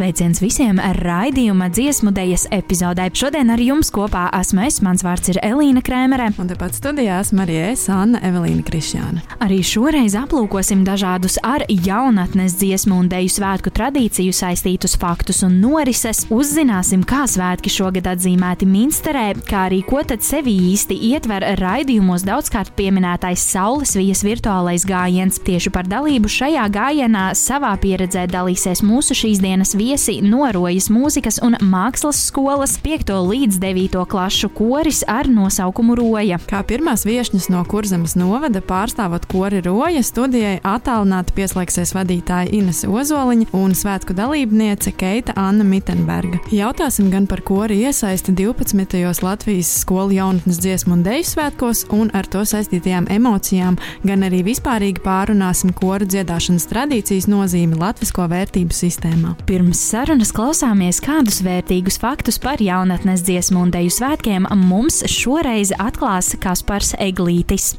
Sveiciens visiem raidījuma dziesmu dēļas epizodē. Šodien ar jums kopā esmu es, mans vārds ir Elīna Krēmere. Un tepat studijā esmu arī es, Anna Evelīna Krišjāna. Arī šoreiz aplūkosim dažādus ar jaunatnes dziesmu un dēļu svētku tradīciju saistītus faktus un norises. Uzzināsim, kā svētki šogad atzīmēti Minsterē, kā arī ko tad sevi īsti ietver raidījumos daudzkārt pieminētais Saules vijas virtuālais gājiens. Tieši par dalību šajā gājienā savā pieredzē dalīsies mūsu šīs dienas viesi Norojas mūzikas un mākslas skolas 5. līdz 9. klašu koris ar nosaukumu Roja. Kā pirmās viesņas no Kurzemes novada pārstāvot kori Roja, studijai attālināti pieslēgsies vadītāja Ines Ozoliņa un svētku dalībniece Keita Anna Mittenberga. Jautāsim gan par kori iesaisti 12. Latvijas skolu jaunatnes dziesmu un deju svētkos un ar to saistītajām emocijām, gan arī vispārīgi pārunāsim koru dziedāšanas tradīcijas nozīmi latvisko vērtību sistēmā. Pirms Pirms sarunas klausāmies kādus vērtīgus faktus par jaunatnes dziesmu un deju svētkiem. Mums šoreiz atklās Kaspars Eglītis.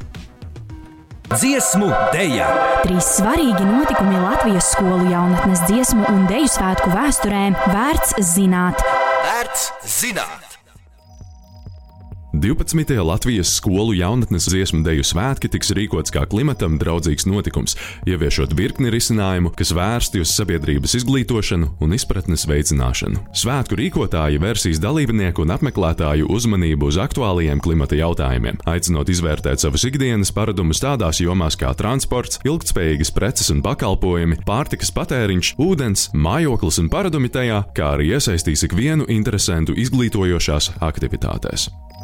Dziesmu dēļa! Trīs svarīgi notikumi Latvijas skolu jaunatnes dziesmu un deju svētku vēsturē vērts zināt. Vērts zināt! 12. Latvijas skolu jaunatnes dziesmu deju svētki tiks rīkots kā klimatam draudzīgs notikums, ieviešot virkni risinājumu, kas vērsti uz sabiedrības izglītošanu un izpratnes veicināšanu. Svētku rīkotāji vērsīs dalībnieku un apmeklētāju uzmanību uz aktuālajiem klimata jautājumiem, aicinot izvērtēt savus ikdienas paradumus tādās jomās kā transports, ilgtspējīgas preces un pakalpojumi, pārtikas patēriņš, ūdens, mājoklis un paradumi tajā, kā arī iesaistīs ikvienu interesantu izglītojošās aktivitātēs.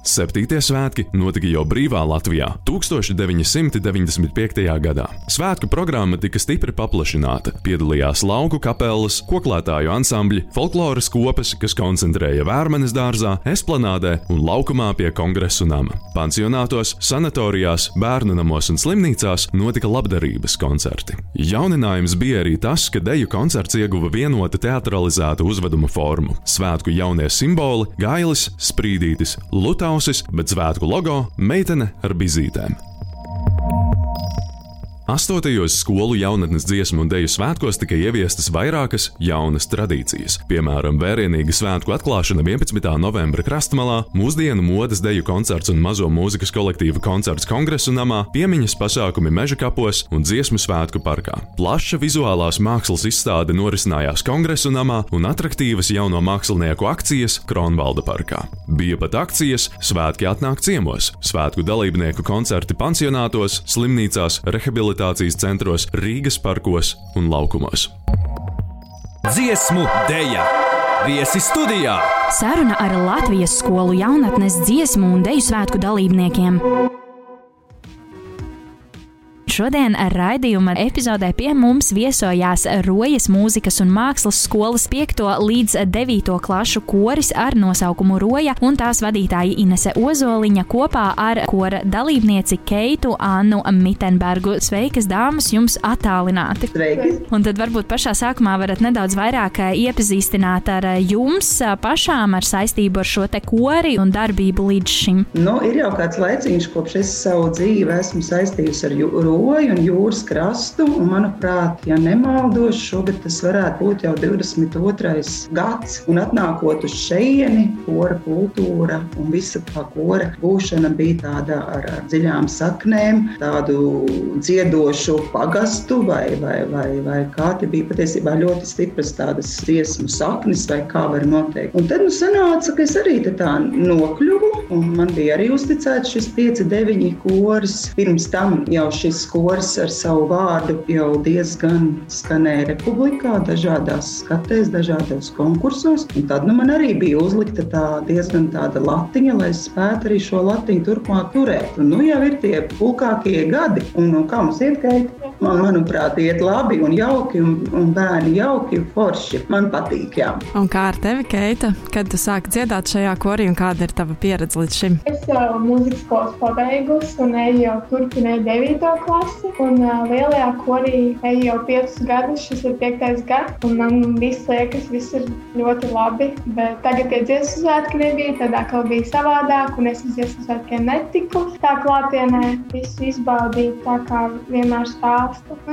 Septītie svētki notika jau brīvā Latvijā 1995. gadā. Svētku programma tika stipri paplašināta. Piedalījās lauku kapelas, koklētāju ansambļi, folkloras kopas, kas koncentrēja Vērmanes dārzā, esplanādē un laukumā pie kongresu nama. Pansionātos, sanatorijās, bērnu namos un slimnīcās notika labdarības koncerti. Jauninājums bija arī tas, ka deju koncerts ieguva vienotu teatralizētu uzveduma formu. Svētku jaunie simboli - gailis, sprīdītis, lutā ausis, bet svētku logo - meitene ar bizītēm. Astotajos skolu jaunatnes dziesmu un deju svētkos tika ieviestas vairākas jaunas tradīcijas. Piemēram, vērienīga svētku atklāšana 11. novembra krastmalā, mūsdienu modes deju koncerts un mazo mūzikas kolektīva koncerts kongresu namā, piemiņas pasākumi meža kapos un dziesmu svētku parkā. Plaša vizuālās mākslas izstāde norisinājās kongresu namā un attraktīvas jauno mākslinieku akcijas Kronvalda parkā. Bija pat akcijas Svētki atnāk ciemos, svētku dalībnieku koncerti pansionātos, slimnīcās, rehabilitācijās rehabilitācijas centros, Rīgas parkos un laukumos. Dziesmu dēļa! Viesi studijā! Saruna ar Latvijas skolu jaunatnes dziesmu un deju svētku dalībniekiem. Šodien raidījuma epizodē pie mums viesojās Rojas mūzikas un mākslas skolas 5. līdz 9. klašu koris ar nosaukumu Roja un tās vadītāja Inese Ozoliņa kopā ar kora dalībnieci Keitu Annu Mittenbergu. Sveikas, dāmas, jums attālināti! Sveiki! Un tad varbūt pašā sākumā varat nedaudz vairāk iepazīstināt ar jums pašām ar saistību ar šo te kori un darbību līdz šim. Nu, ir jau kāds laiciņš, kopš es savu dzīvi esmu saistījusi ar jūru roju un jūras krastu. Un, manuprāt, ja nemaldos, šogad tas varētu būt jau 22. gads. Un atnākot uz šejieni, kora kultūra un visa tā kora būšana bija tāda ar, ar dziļām saknēm, tādu dziedošu pagastu vai, vai, vai, vai kā te bija patiesībā ļoti stipras tādas dziesmu saknes vai kā var noteikt. Un tad nu sanāca, ka es arī tā nokļuvu un man bija arī uzticēts šis 5-9 koris. Pirms tam jau šis koris ar savu vārdu jau diezgan skanēja republikā, dažādās skatēs, dažādos konkursos. Un tad nu, man arī bija uzlikta tā diezgan tāda latiņa, lai es spētu arī šo latiņu turpmāk turēt. Un, nu jau ir tie pulkākie gadi, un nu, kā mums iet gaita? Man, manuprāt, iet labi un jauki, un, un bērni jauki un forši. Man patīk, jā. Un kā ar tevi, Keita? Kad tu sāki dziedāt šajā korī un kāda ir tava pieredze līdz šim? Es jau mūzikas skolas pabeigusi un eju jau turpināju 9. klasi. Un uh, lielajā korī eju jau 5 gadus, šis ir 5. gads. Un man viss liekas, viss ir ļoti labi. Bet tagad tie dziesmu svētki nebija, tad atkal bija savādāk. Un es uz dziesmu svētkiem netiku. Tā klātienē visu izbaudīt, tā kā vienmēr stāstu.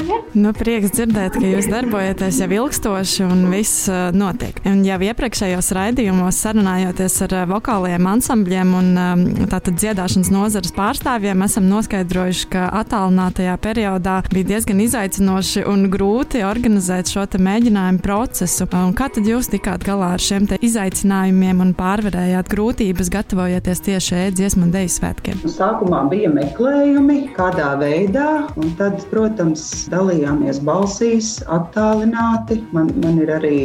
Ja. Nu, prieks dzirdēt, ka jūs darbojaties jau ilgstoši un viss uh, notiek. Un jau iepriekšējos raidījumos sarunājoties ar uh, vokālajiem ansambļiem un um, tātad dziedāšanas nozares pārstāvjiem, esam noskaidrojuši, ka attālinātajā periodā bija diezgan izaicinoši un grūti organizēt šo mēģinājumu procesu. Un kā tad jūs tikāt galā ar šiem izaicinājumiem un pārvarējāt grūtības, gatavojoties tieši dziesmu un dēļu svētkiem? Sākumā bija meklējumi, kādā veidā, un tad, protams, dalījāmies balsīs, attālināti. Man, man ir arī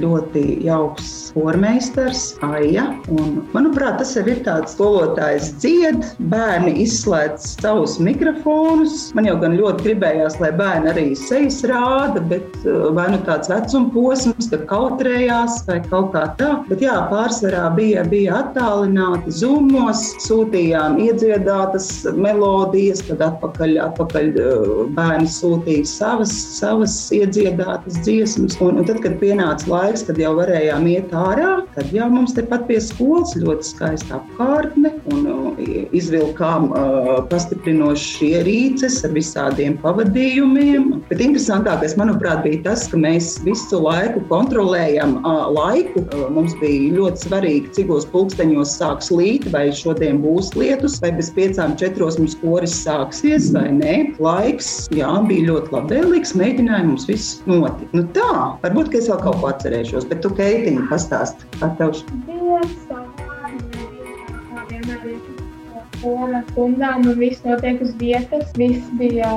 ļoti jauks pormeistars, Aija. Un, manuprāt, tas ir tāds skolotājs dzied, bērni izslēdz savus mikrofonus. Man jau gan ļoti gribējās, lai bērni arī sejas rāda, bet uh, vai nu tāds vecuma posms, ka kautrējās vai kaut kā tā. Bet jā, pārsvarā bija, bija attālināti zumos, sūtījām iedziedātas melodijas, tad atpakaļ, atpakaļ uh, bērni sūtīja savas, savas iedziedātas dziesmas. Un, un tad, kad pienāca laiks, kad jau varējām iet ārā, tad jau mums tepat pie skolas ļoti skaista apkārtne un izvilkām uh, pastiprinošas ierīces ar visādiem pavadījumiem. Bet interesantākais, manuprāt, bija tas, ka mēs visu laiku kontrolējam uh, laiku. Uh, mums bija ļoti svarīgi, cikos pulksteņos sāks līt, vai šodien būs lietus, vai bez piecām, četros mums koris sāksies, vai nē. Laiks, jā, bija ļoti labvēlīgs, mēģināja mums viss notikt. Nu tā, varbūt, ka es vēl kaut ko atcerēšos, bet tu, Keitiņa, pastāsti, kā tev šķiet. Fona stundām un viss notiek uz vietas. Viss bija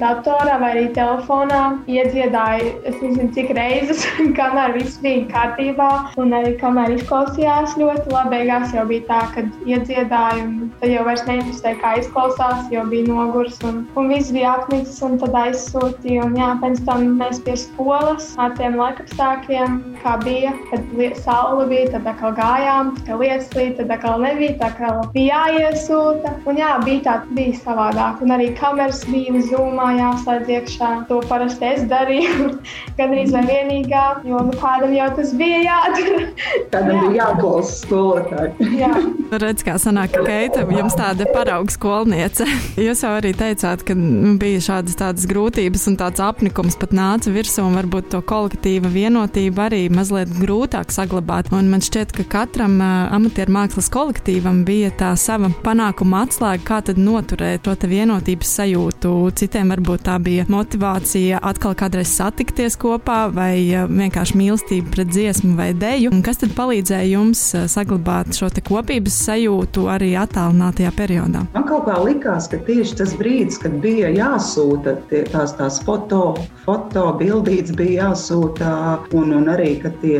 datorā vai arī telefonā. Iedziedāju, es nezinu, cik reizes, kamēr viss bija kārtībā un arī kamēr izklausījās ļoti labi. Beigās jau bija tā, ka iedziedāju un tad jau vairs neinteresēja, kā izklausās, jo bija nogurs un, un viss bija apnicis un tad aizsūtīju. Un jā, pēc tam mēs pie skolas ar tiem laikapstākļiem, kā bija, kad saule bija, tad atkal gājām, ka lietas līdz, tad atkal nebija, tā kā bija jāiesūta sajūta. Un jā, bija tā, bija savādāk. Un arī kameras bija zūmā jāslēdz iekšā. To parasti es darīju. Gan arī vai vienīgā, jo nu, kādam jau tas bija jādara. Kādam jā. bija jāklausa skolotāji. jā. Redz, kā sanāk, ka Keita jums tāda parauga skolniece. Jūs jau arī teicāt, ka nu, bija šādas tādas grūtības un tāds apnikums pat nāca virsū un varbūt to kolektīva vienotību arī mazliet grūtāk saglabāt. Un man šķiet, ka katram uh, amatieru mākslas kolektīvam bija tā sava panākuma atslēga, kā tad noturēt to vienotības sajūtu. Citiem varbūt tā bija motivācija atkal kādreiz satikties kopā vai uh, vienkārši mīlestība pret dziesmu vai. Un kas tad palīdzēja jums uh, saglabāt šo kopības sajūtu arī attālinātajā periodā? Man kaut kā likās, ka tieši tas brīdis, kad bija jāsūta tie, tās, tās foto, foto bildītes, bija jāsūta, un, un arī, kad tie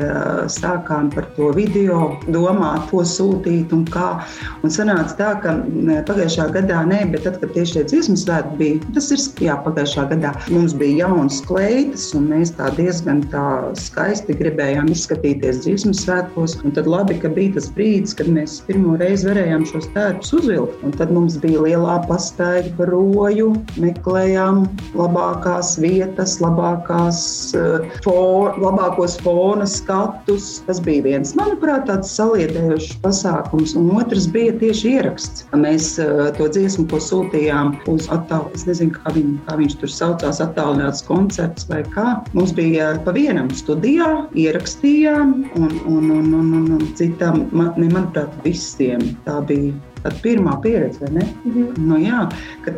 sākām par to video domāt, ko sūtīt un kā. Un sanāca tā, ka pagājušā gadā nē, bet tad, kad tieši tie dziesmu svētki bija, tas ir jā, pagājušā gadā mums bija jauns kleitas, un mēs tā diezgan tā skaisti gribējām izskatīties dziesmu svētkos. Un tad labi, ka bija tas brīdis, kad mēs pirmo reizi varējām šos tērpus uzvilkt. Un tad mums bija lielā pastaiga par roju, meklējām labākās vietas, labākās, uh, for, labākos fona skatus. Tas bija viens, manuprāt, tāds saliedējošs pasākums. Un otrs bija tieši ieraksts. Mēs uh, to dziesmu, ko sūtījām uz attālu, es nezinu, kā, viņ, kā viņš tur saucās, attālināts koncerts vai kā. Mums bija pa vienam studijā, ierakstījām un, un, un, un, un, un citam, man, ne, manuprāt, visiem. Tā bija Tad pirmā pieredze, vai ne? Mm -hmm. nu, jā,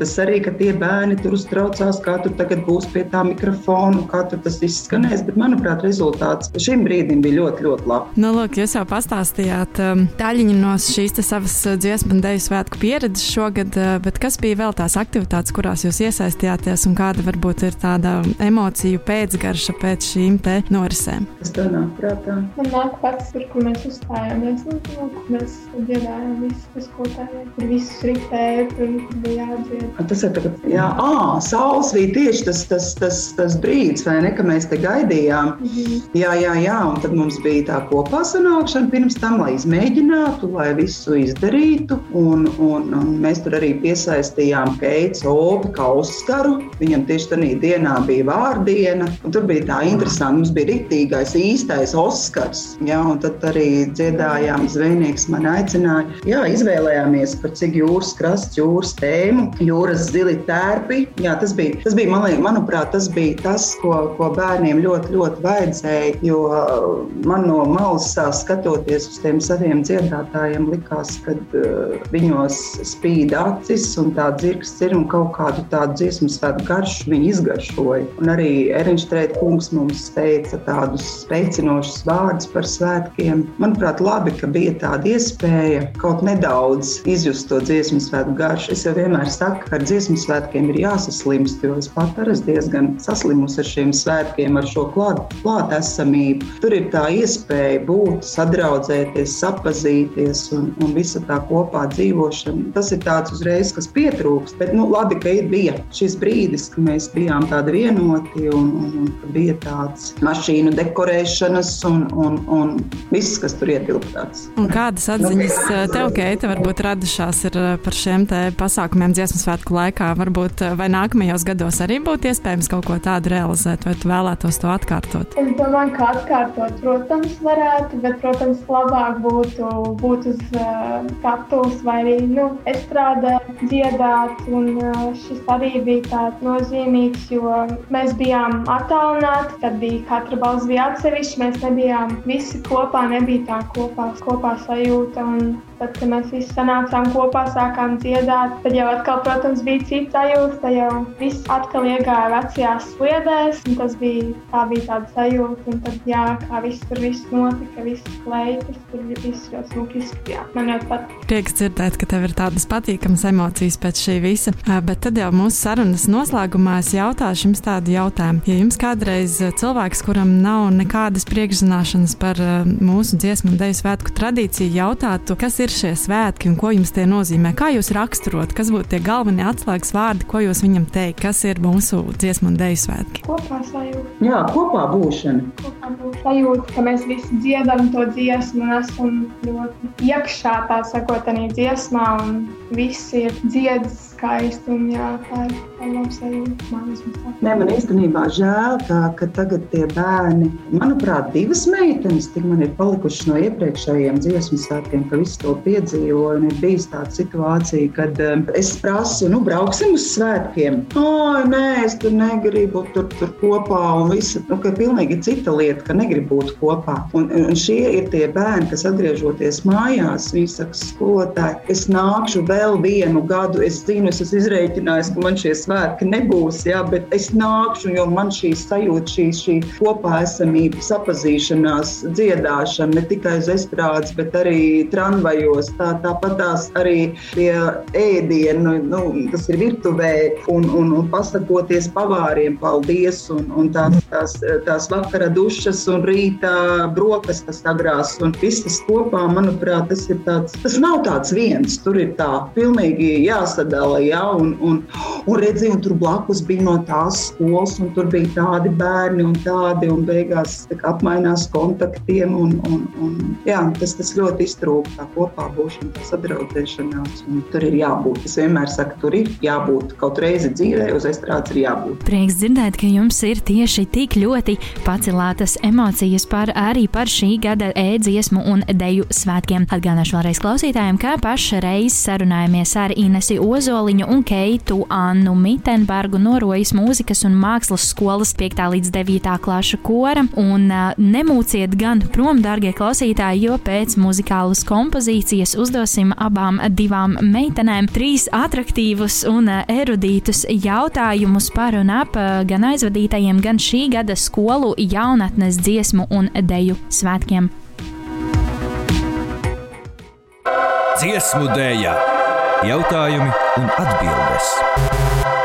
tas arī, ka tie bērni tur uztraucās, kā tur tagad būs pie tā mikrofona, kā tur tas izskanēs. Bet, manuprāt, rezultāts šim brīdim bija ļoti, ļoti labs. Nu, lūk, jūs jau pastāstījāt um, daļiņu no šīs savas uh, dziesmu un dēļu svētku pieredzes šogad, uh, bet kas bija vēl tās aktivitātes, kurās jūs iesaistījāties un kāda varbūt ir tāda emociju pēcgarša pēc šīm te norisēm? Tas tā nāk prātā. Man nāk pats, kur mēs uzstājāmies, un nu, kur mēs dziedājām visu, tas, ko skolotāji, kur visus ritēja, tur bija jādzied. Tas ir tagad, jā, ā, saules bija tieši tas, tas, tas, tas brīdis, vai ne, ka mēs te gaidījām. Mm -hmm. Jā, jā, jā, un tad mums bija tā kopā sanākšana pirms tam, lai izmēģinātu, lai visu izdarītu, un, un, un mēs tur arī piesaistījām Keits Obi kā Oskaru. Viņam tieši tajā dienā bija vārdiena, tur bija tā interesanti, mums bija riktīgais īstais Oskars, jā, un tad arī dziedājām, zvejnieks man aicināja, jā, izvēlējāmies par cik jūras krasts, jūras tēmu, jūras zili tērpi. Jā, tas bija, tas bija man liek, manuprāt, tas bija tas, ko, ko bērniem ļoti, ļoti vajadzēja. Jo man no malas skatoties uz tiem saviem dziedātājiem, likās, ka uh, viņos spīd acis un tā dzirksts ir un kaut kādu tādu dziesmu svētku garšu viņi izgaršoja. Un arī Eriņš Trēt kungs mums teica tādus spēcinošus vārdus par svētkiem. Manuprāt, labi, ka bija tāda iespēja kaut nedaudz izjust to dziesmu svētku garšu. Es jau vienmēr saku, ka ar dziesmu svētkiem ir jāsaslimst, jo es pat esmu diezgan saslimusi ar šiem svētkiem, ar šo klātesamību. Klāt Tur ir tā iespēja būt, sadraudzēties, sapazīties un, un visa tā kopā dzīvošana. Tas ir tāds uzreiz, kas pietrūkst. Bet nu, labi, ka bija šis brīdis, kad mēs bijām tādi vienoti un, un, un bija tāds mašīnu dekorēšanas un, un, un viss, kas tur ietilpts. Kādas atziņas nu, tev, Keita, varbūt radušās par šiem pasākumiem dziesmu svētku laikā? Varbūt vai nākamajos gados arī būtu iespējams kaut ko tādu realizēt, vai tu vēlētos to atkārtot? Es domāju, ka atkārtot, protams, varētu, bet, protams, labāk būtu būt uz uh, skatuves vai arī nu, estrādāt, dziedāt. Un, uh, šis arī bija tāds nozīmīgs, jo mēs bijām attālināti, tad bija katra balss bija atsevišķa, mēs nebijām visi kopā, nebija tā kopā, kopā sajūta. Un, Tad, kad mēs visi sanācām kopā, sākām dziedāt, tad jau atkal, protams, bija cits sajūta. Tad jau viss atkal iegāja vecajās sliedēs, un tas bija, tā bija tāda sajūta. Un tad, jā, kā viss tur viss notika, visas kleitas, tur viss ļoti smuki izskatījās. Man ļoti patīk. Prieks dzirdēt, ka tev ir tādas patīkamas emocijas pēc šī visa. Bet tad jau mūsu sarunas noslēgumā es jautāšu jums tādu jautājumu. Ja jums kādreiz cilvēks, kuram nav nekādas priekšzināšanas par mūsu dziesmu un deju svētku tradīciju, jautātu, kas ir ir šie svētki un ko jums tie nozīmē? Kā jūs raksturot, kas būtu tie galvenie atslēgas vārdi, ko jūs viņam teikt, kas ir mūsu dziesmu un dēļu svētki? Kopā sajūta. Jā, kopā būšana. Kopā būšana. Sajūta, ka mēs visi dziedam to dziesmu un esam ļoti iekšā tā sakot, arī dziesmā un visi ir dziedis skaisti. Un, jā, tā ir laba sajūta. Nē, man īstenībā žēl, tā, ka tagad tie bērni, manuprāt, divas meitenes tik man ir palikušas no iepriekšējiem dziesmu svētkiem, ka visi to piedzīvoja. Ir bijis tāda situācija, kad um, es prasu, nu, brauksim uz svētkiem. Ai, nē, es tur negribu tur, tur kopā. Un visa, nu, ka pilnīgi cita lieta, ka negribu būt kopā. Un, un šie ir tie bērni, kas atgriežoties mājās, viņi saka, skolotāji, es nākšu vēl vienu gadu. Es zinu, es esmu izrēķinājis, ka man šie svētki nebūs, jā, bet es nākšu, jo man šī sajūta, šī, šī kopā esamība, sapazīšanās, dziedāšana ne tikai uz estrādes, bet arī tramvajos. Tā, tāpat tās arī pie ēdienu, nu, tas ir virtuvē un, un, un pasakoties pavāriem, paldies, un, un tās, tās, tās vakara dušas un rīta brokastas agrās un viss tas kopā, manuprāt, tas ir tāds, tas nav tāds viens, tur ir tā pilnīgi jāsadala ja, un, un, un redzi, un tur blakus bija no tās skolas, un tur bija tādi bērni un tādi, un beigās apmainās kontaktiem. Un, un, un, jā, tas, tas ļoti iztrūka tā kopā būšana, tā sadraudzēšanās, tur ir jābūt. Es vienmēr saku, tur ir jābūt kaut reizi dzīvē, uz estrādes ir jābūt. Prieks dzirdēt, ka jums ir tieši tik ļoti pacelētas emocijas par arī par šī gada ēdziesmu un deju svētkiem. Atgādināšu vēlreiz klausītājiem, ka pašreiz sarunājamies ar Ozoli Ozoliņu un Keitu Annu Mitenbergu no Rojas mūzikas un mākslas skolas 5. līdz 9. klaša kora. Un nemūciet gan prom, darbie klausītāji, jo pēc muzikālas kompozīcijas uzdosim abām divām meitenēm trīs attraktīvus un erudītus jautājumus par un ap gan aizvadītajiem, gan šī gada skolu jaunatnes dziesmu un deju svētkiem. Dziesmu dēļa jautājumi un atbildes.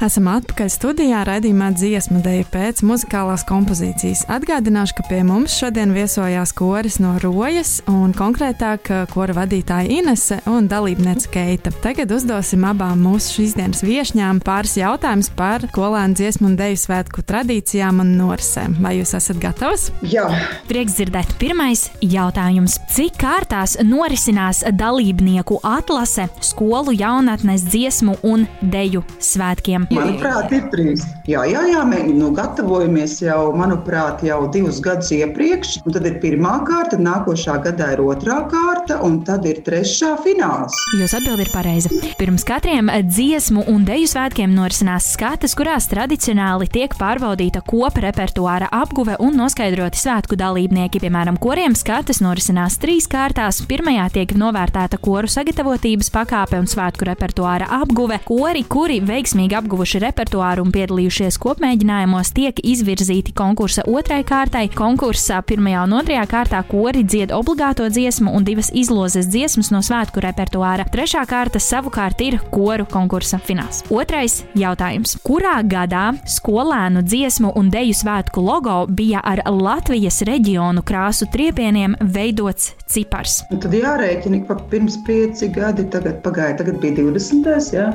Esam atpakaļ studijā raidījumā dziesmu dēļ pēc muzikālās kompozīcijas. Atgādināšu, ka pie mums šodien viesojās koris no Rojas un konkrētāk kora vadītāja Inese un dalībniece Keita. Tagad uzdosim abām mūsu šīs dienas viešņām pāris jautājumus par skolēnu dziesmu un dēļu svētku tradīcijām un norisēm. Vai jūs esat gatavas? Jā. Prieks dzirdēt. Pirmais jautājums. Cik kārtās norisinās dalībnieku atlase skolu jaunatnes dziesmu un deju svētkiem? Manuprāt, ir trīs. Jā, jā, jā mēs nu, gatavojamies jau, manuprāt, jau divus gadus iepriekš. Tad ir pirmā kārta, nākošā gadā ir otrā kārta, un tad ir trešā fināls. Jūs atbildi ir pareiza. Pirms katriem dziesmu un deju svētkiem norisinās skatas, kurās tradicionāli tiek pārbaudīta kopa repertuāra apguve un noskaidroti svētku dalībnieki. Piemēram, koriem skatas norisinās trīs kārtās. Pirmajā tiek novērtēta koru sagatavotības pakāpe un svētku repertuāra apguve. Kori, kuri veiksmīgi apguvuši repertuāru un piedalījušies kopmēģinājumos, tiek izvirzīti konkursa otrai kārtai. Konkursā pirmajā un otrajā kārtā kori dzied obligāto dziesmu un divas izlozes dziesmas no svētku repertuāra. Trešā kārta savukārt ir koru konkursa fināls. Otrais jautājums. Kurā gadā skolēnu dziesmu un deju svētku logo bija ar Latvijas reģionu krāsu triepieniem veidots cipars? Un tad jārēķina, ka pirms pieci gadi tagad pagāja, tagad bija 20. Jā?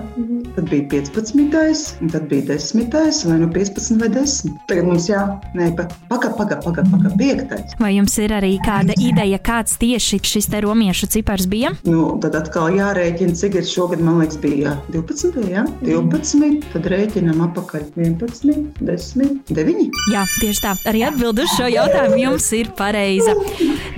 Tad bija 15. Un tad bija 10. vai nu 15 vai 10. Tagad mums jā, nē, pa, paga, paga, 5. Vai jums ir arī kāda ideja, kāds tieši šis te romiešu cipars bija? Nu, tad atkal jārēķina, cik ir šogad, man liekas, bija 12. Jā? 12, tad rēķinam apakaļ 11, 10, 9. Jā, tieši tā. Arī atbild uz šo jautājumu jums ir pareiza.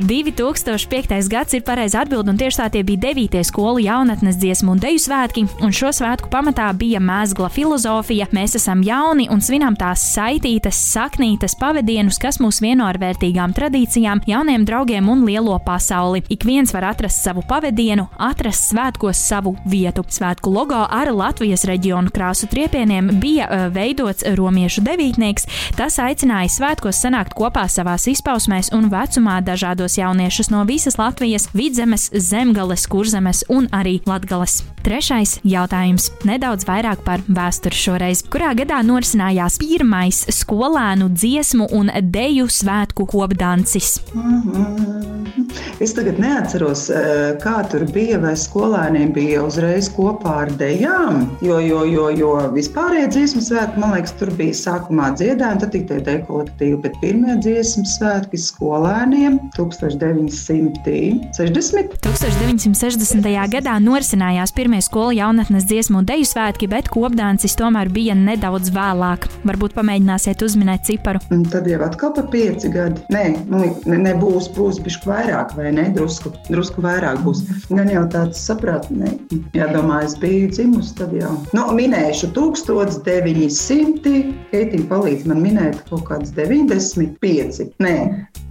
2005. gads ir pareiza atbilde, un tieši tā tie bija 9. skolu jaunatnes dziesmu un deju svētki, un šo svētku pamatā bija mēzgla filozofija. Mēs esam jauni un svinam tās saitītas, saknītas pavadienus, kas mūs vieno ar vērtīgām tradīcijām, jauniem draugiem un lielo pasauli. Ik viens var atrast savu pavadienu, atrast svētkos savu vietu. Svētku logo ar Latvijas reģionu krāsu triepieniem bija uh, veidots romiešu devītnieks. Tas aicināja svētkos sanākt kopā savās izpausmēs un vecumā dažādos jauniešus no visas Latvijas, vidzemes, zemgales, kurzemes un arī latgales. Trešais jautājums - nedaudz vairāk par vēsturi šoreiz. Kurā gadā norisinājās pirmais skolēnu dziesmu un deju svētku kopdancis? Es tagad neatceros, eh, kā tur bija, vai skolēniem bija uzreiz kopā ar dejām. Jo, jo, jo, jo vispārējie dziesmu svētki, man liekas, tur bija sākumā dziedājumi, tad tikai deju kolektīvi, bet pirmie dziesmu svētki skolēniem 1960. 1960. gadā norisinājās pirmie skolu jaunatnes dziesmu un deju svētki, bet kopdancis tomēr bija nedaudz vēlāk. Varbūt pamēģināsiet uzminēt ciparu. Un tad jau atkal pa pieci gadi. Nē, nu, ne, nebūs, būs bišķi vairāk, vai ne? Drusku, drusku vairāk būs. Gan jau tāds saprātnē. Jādomā, es biju dzimusi, tad jau. Nu, minēšu 1900, Keitīna palīdz man minēt kaut kāds 95, nē,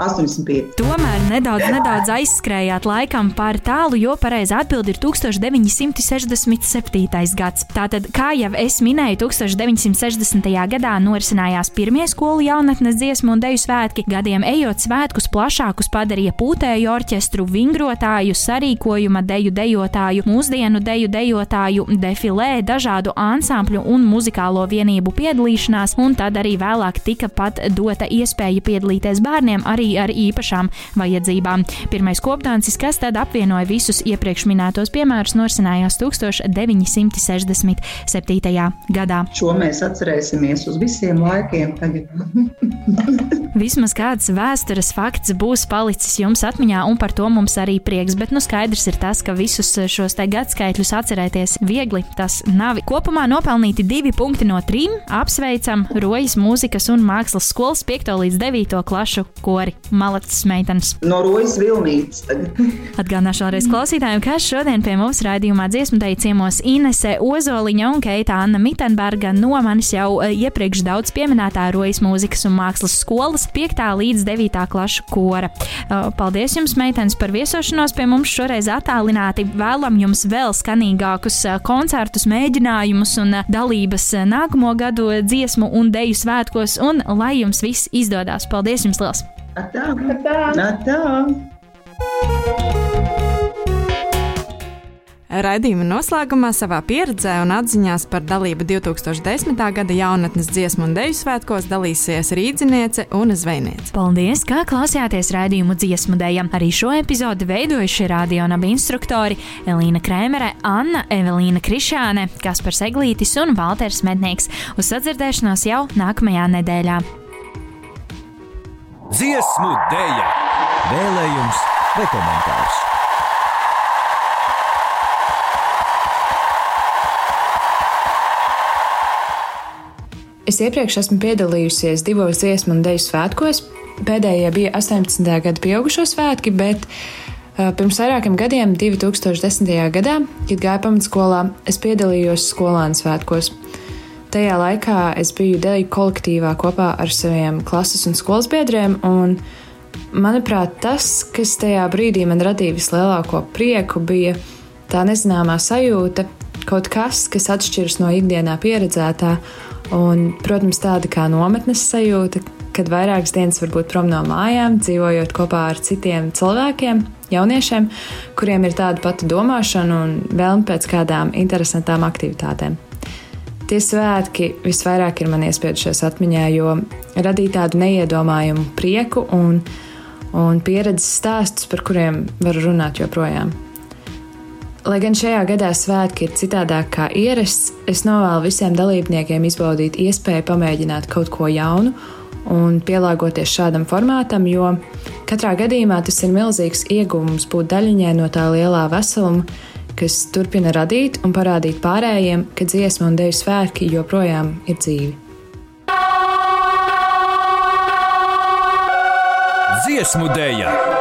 85. Tomēr nedaudz, nedaudz aizskrējāt laikam pār tālu, jo pareizi atbildi ir 1967. gads. Tātad, kā jau es minēju, 1960. gadā norisinājās pirmie skolu jaunatnes dziesmu un deju svētki. Gadiem ejot svētkus plašākus padarīja pūtēju orķestru, vingrotāju, sarīkojuma deju dejotāju, mūsdienu deju dejotāju, defilē, dažādu ansambļu un muzikālo vienību piedalīšanās, un tad arī vēlāk tika pat dota iespēja piedalīties bērniem arī ar īpašām vajadzībām. Pirmais kopdāncis, kas tad apvienoja visus iepriekš minētos piemērus, norisinājās 1967. Gadā. Šo mēs atcerēsimies uz visiem laikiem. Tagad. Vismaz kāds vēstures fakts būs palicis jums atmiņā, un par to mums arī prieks. Bet nu skaidrs ir tas, ka visus šos te gadskaitļus atcerēties viegli tas nav. Kopumā nopelnīti divi punkti no trim. Apsveicam Rojas mūzikas un mākslas skolas 5. līdz 9. klašu kori Malacis meitenes. No Rojas Vilnītes. tagad. Atgādināšu vēlreiz klausītājiem, ka šodien pie mums raidījumā dziesmu ciemos Inese Ozoliņa un Keita Anna Mitenberga no manis jau eh, iepriekš daudz pieminētā Rojas mūzikas un mākslas skolas 5. līdz 9. klašu kora. Uh, Paldies jums, meitenes, par viesošanos pie mums šoreiz attālināti. Vēlam jums vēl skanīgākus uh, koncertus, mēģinājumus un dalības nākamo gadu dziesmu un deju svētkos, un lai jums viss izdodas. Paldies jums liels! Atā. Tā. Atā. Raidījuma noslēgumā savā pieredzē un atziņās par dalību 2010. gada jaunatnes dziesmu un deju svētkos dalīsies rīdziniece un zvejniece. Paldies, kā klausījāties raidījumu dziesmu dejam. Arī šo epizodi veidojuši radionabi instruktori Elīna Krēmere, Anna Evelīna Krišāne, Kaspars Eglītis un Valters Mednieks. Uz sadzirdēšanos jau nākamajā nedēļā. Dziesmu dēļa, vēlējums vai komentārs. Es iepriekš esmu piedalījusies divos dziesmu un dēļu svētkos. Pēdējie bija 18. gada pieaugušo svētki, bet uh, pirms vairākiem gadiem, 2010. gadā, kad gāju pamatskolā, es piedalījos skolānu svētkos. Tajā laikā es biju deju kolektīvā kopā ar saviem klases un skolas biedriem, un manuprāt, tas, kas tajā brīdī man radīja vislielāko prieku, bija tā nezināmā sajūta, kaut kas, kas atšķiras no ikdienā pieredzētā, Un, protams, tāda kā nometnes sajūta, kad vairākas dienas var būt prom no mājām, dzīvojot kopā ar citiem cilvēkiem, jauniešiem, kuriem ir tāda pati domāšana un vēlme pēc kādām interesantām aktivitātēm. Tie svētki visvairāk ir man iespiedušies atmiņā, jo radīja tādu neiedomājumu prieku un, un pieredzes stāstus, par kuriem varu runāt joprojām. Lai gan šajā gadā svētki ir citādāk kā ierasts, es novēlu visiem dalībniekiem izbaudīt iespēju pamēģināt kaut ko jaunu un pielāgoties šādam formātam, jo katrā gadījumā tas ir milzīgs ieguvums būt daļiņai no tā lielā veseluma, kas turpina radīt un parādīt pārējiem, ka dziesmu un deju svētki joprojām ir dzīvi. Dziesmu dēļa!